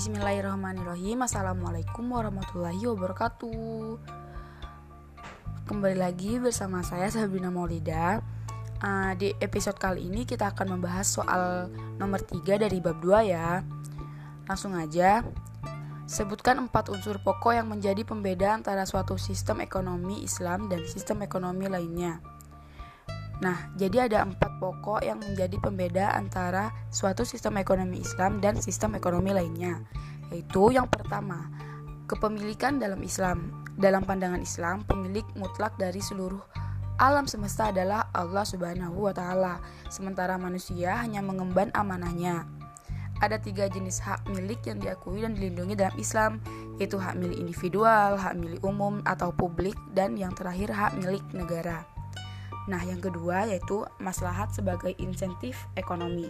Bismillahirrahmanirrahim. Assalamualaikum warahmatullahi wabarakatuh. Kembali lagi bersama saya Sabrina Maulida. Uh, Di episode kali ini kita akan membahas soal nomor 3 dari bab 2 ya. Langsung aja. Sebutkan empat unsur pokok yang menjadi pembeda antara suatu sistem ekonomi Islam dan sistem ekonomi lainnya. Nah, jadi ada empat pokok yang menjadi pembeda antara suatu sistem ekonomi Islam dan sistem ekonomi lainnya, yaitu yang pertama, kepemilikan dalam Islam. Dalam pandangan Islam, pemilik mutlak dari seluruh alam semesta adalah Allah Subhanahu wa Ta'ala, sementara manusia hanya mengemban amanahnya. Ada tiga jenis hak milik yang diakui dan dilindungi dalam Islam, yaitu hak milik individual, hak milik umum atau publik, dan yang terakhir hak milik negara. Nah, yang kedua yaitu maslahat sebagai insentif ekonomi.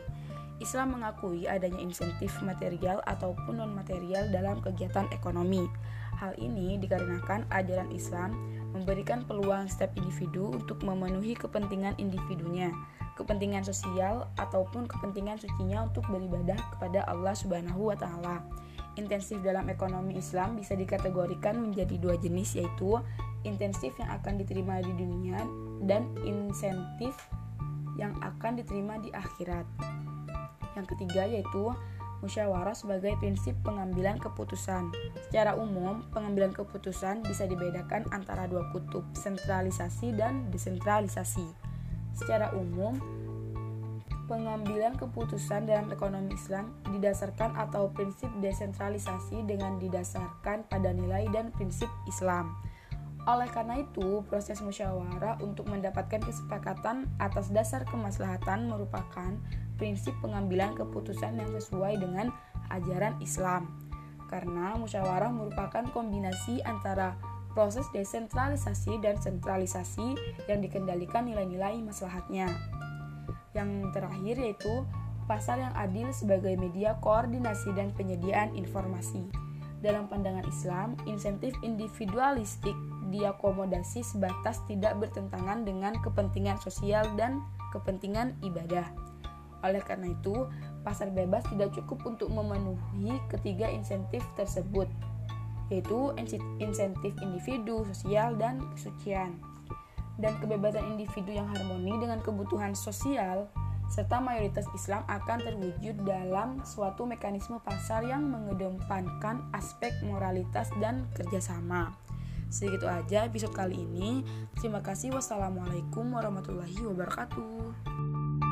Islam mengakui adanya insentif material ataupun non-material dalam kegiatan ekonomi. Hal ini dikarenakan ajaran Islam memberikan peluang setiap individu untuk memenuhi kepentingan individunya, kepentingan sosial ataupun kepentingan sucinya untuk beribadah kepada Allah Subhanahu wa taala. Intensif dalam ekonomi Islam bisa dikategorikan menjadi dua jenis yaitu intensif yang akan diterima di dunia dan insentif yang akan diterima di akhirat. Yang ketiga yaitu musyawarah sebagai prinsip pengambilan keputusan. Secara umum, pengambilan keputusan bisa dibedakan antara dua kutub, sentralisasi dan desentralisasi. Secara umum, pengambilan keputusan dalam ekonomi Islam didasarkan atau prinsip desentralisasi dengan didasarkan pada nilai dan prinsip Islam. Oleh karena itu, proses musyawarah untuk mendapatkan kesepakatan atas dasar kemaslahatan merupakan prinsip pengambilan keputusan yang sesuai dengan ajaran Islam. Karena musyawarah merupakan kombinasi antara proses desentralisasi dan sentralisasi yang dikendalikan nilai-nilai maslahatnya. Yang terakhir yaitu pasar yang adil sebagai media koordinasi dan penyediaan informasi. Dalam pandangan Islam, insentif individualistik diakomodasi sebatas tidak bertentangan dengan kepentingan sosial dan kepentingan ibadah. Oleh karena itu, pasar bebas tidak cukup untuk memenuhi ketiga insentif tersebut, yaitu insentif individu, sosial, dan kesucian. Dan kebebasan individu yang harmoni dengan kebutuhan sosial serta mayoritas Islam akan terwujud dalam suatu mekanisme pasar yang mengedepankan aspek moralitas dan kerjasama. Segitu aja episode kali ini. Terima kasih. Wassalamualaikum warahmatullahi wabarakatuh.